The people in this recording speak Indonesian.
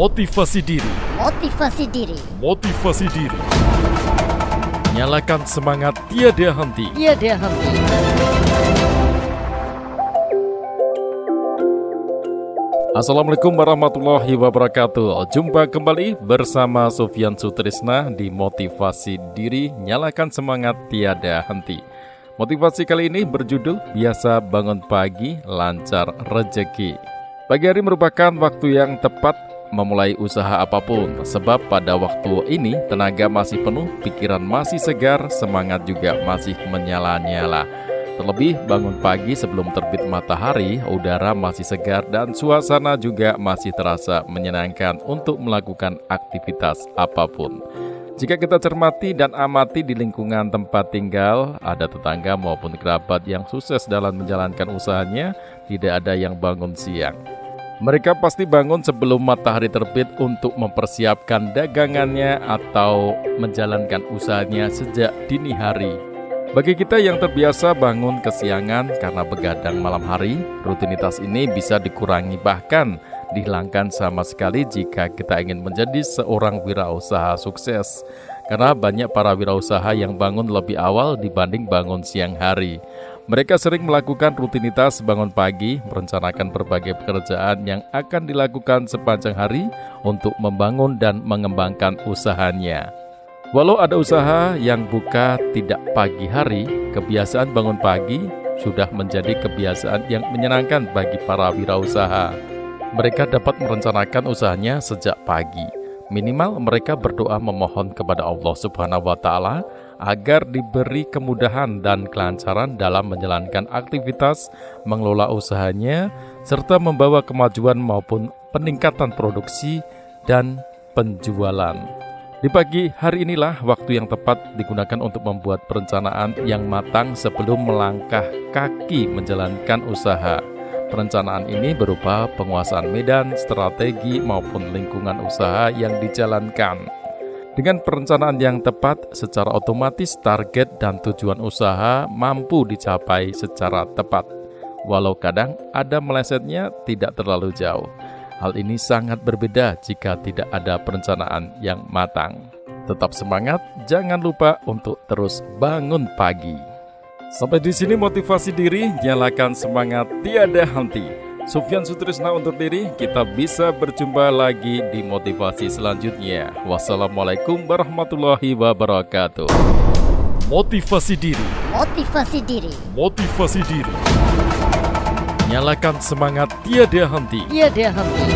Motivasi diri, Motivasi diri, motivasi diri. Nyalakan semangat tiada henti. tiada henti. Assalamualaikum warahmatullahi wabarakatuh. Jumpa kembali bersama Sufyan Sutrisna di Motivasi Diri Nyalakan Semangat Tiada Henti. Motivasi kali ini berjudul Biasa Bangun Pagi Lancar Rejeki. Pagi hari merupakan waktu yang tepat memulai usaha apa pun sebab pada waktu ini tenaga masih penuh, pikiran masih segar, semangat juga masih menyala-nyala. Terlebih bangun pagi sebelum terbit matahari, udara masih segar dan suasana juga masih terasa menyenangkan untuk melakukan aktivitas apa pun. Jika kita cermati dan amati di lingkungan tempat tinggal, ada tetangga maupun kerabat yang sukses dalam menjalankan usahanya, tidak ada yang bangun siang. Mereka pasti bangun sebelum matahari terbit untuk mempersiapkan dagangannya atau menjalankan usahanya sejak dini hari. Bagi kita yang terbiasa bangun kesiangan karena begadang malam hari, rutinitas ini bisa dikurangi bahkan dihilangkan sama sekali jika kita ingin menjadi seorang wirausaha sukses. Karena banyak para wirausaha yang bangun lebih awal dibanding bangun siang hari. Mereka sering melakukan rutinitas bangun pagi, merencanakan berbagai pekerjaan yang akan dilakukan sepanjang hari untuk membangun dan mengembangkan usahanya. Walau ada usaha yang buka tidak pagi hari, kebiasaan bangun pagi sudah menjadi kebiasaan yang menyenangkan bagi para wirausaha. Mereka dapat merencanakan usahanya sejak pagi. Minimal mereka berdoa memohon kepada Allah Subhanahu wa taala agar diberi kemudahan dan kelancaran dalam menjalankan aktivitas mengelola usahanya serta membawa kemajuan maupun peningkatan produksi dan penjualan. Di pagi hari inilah waktu yang tepat digunakan untuk membuat perencanaan yang matang sebelum melangkah kaki menjalankan usaha. Perencanaan ini berupa penguasaan medan, strategi, maupun lingkungan usaha yang dijalankan. Dengan perencanaan yang tepat, secara otomatis target dan tujuan usaha mampu dicapai secara tepat. Walau kadang ada melesetnya tidak terlalu jauh. Hal ini sangat berbeda jika tidak ada perencanaan yang matang. Tetap semangat, jangan lupa untuk terus bangun pagi. Sampai di sini motivasi diri, nyalakan semangat tiada henti. Sufyan Sutrisna untuk diri, kita bisa berjumpa lagi di motivasi selanjutnya. Wassalamualaikum warahmatullahi wabarakatuh. Motivasi diri, Motivasi diri, motivasi diri. Nyalakan semangat tiada henti. tiada henti.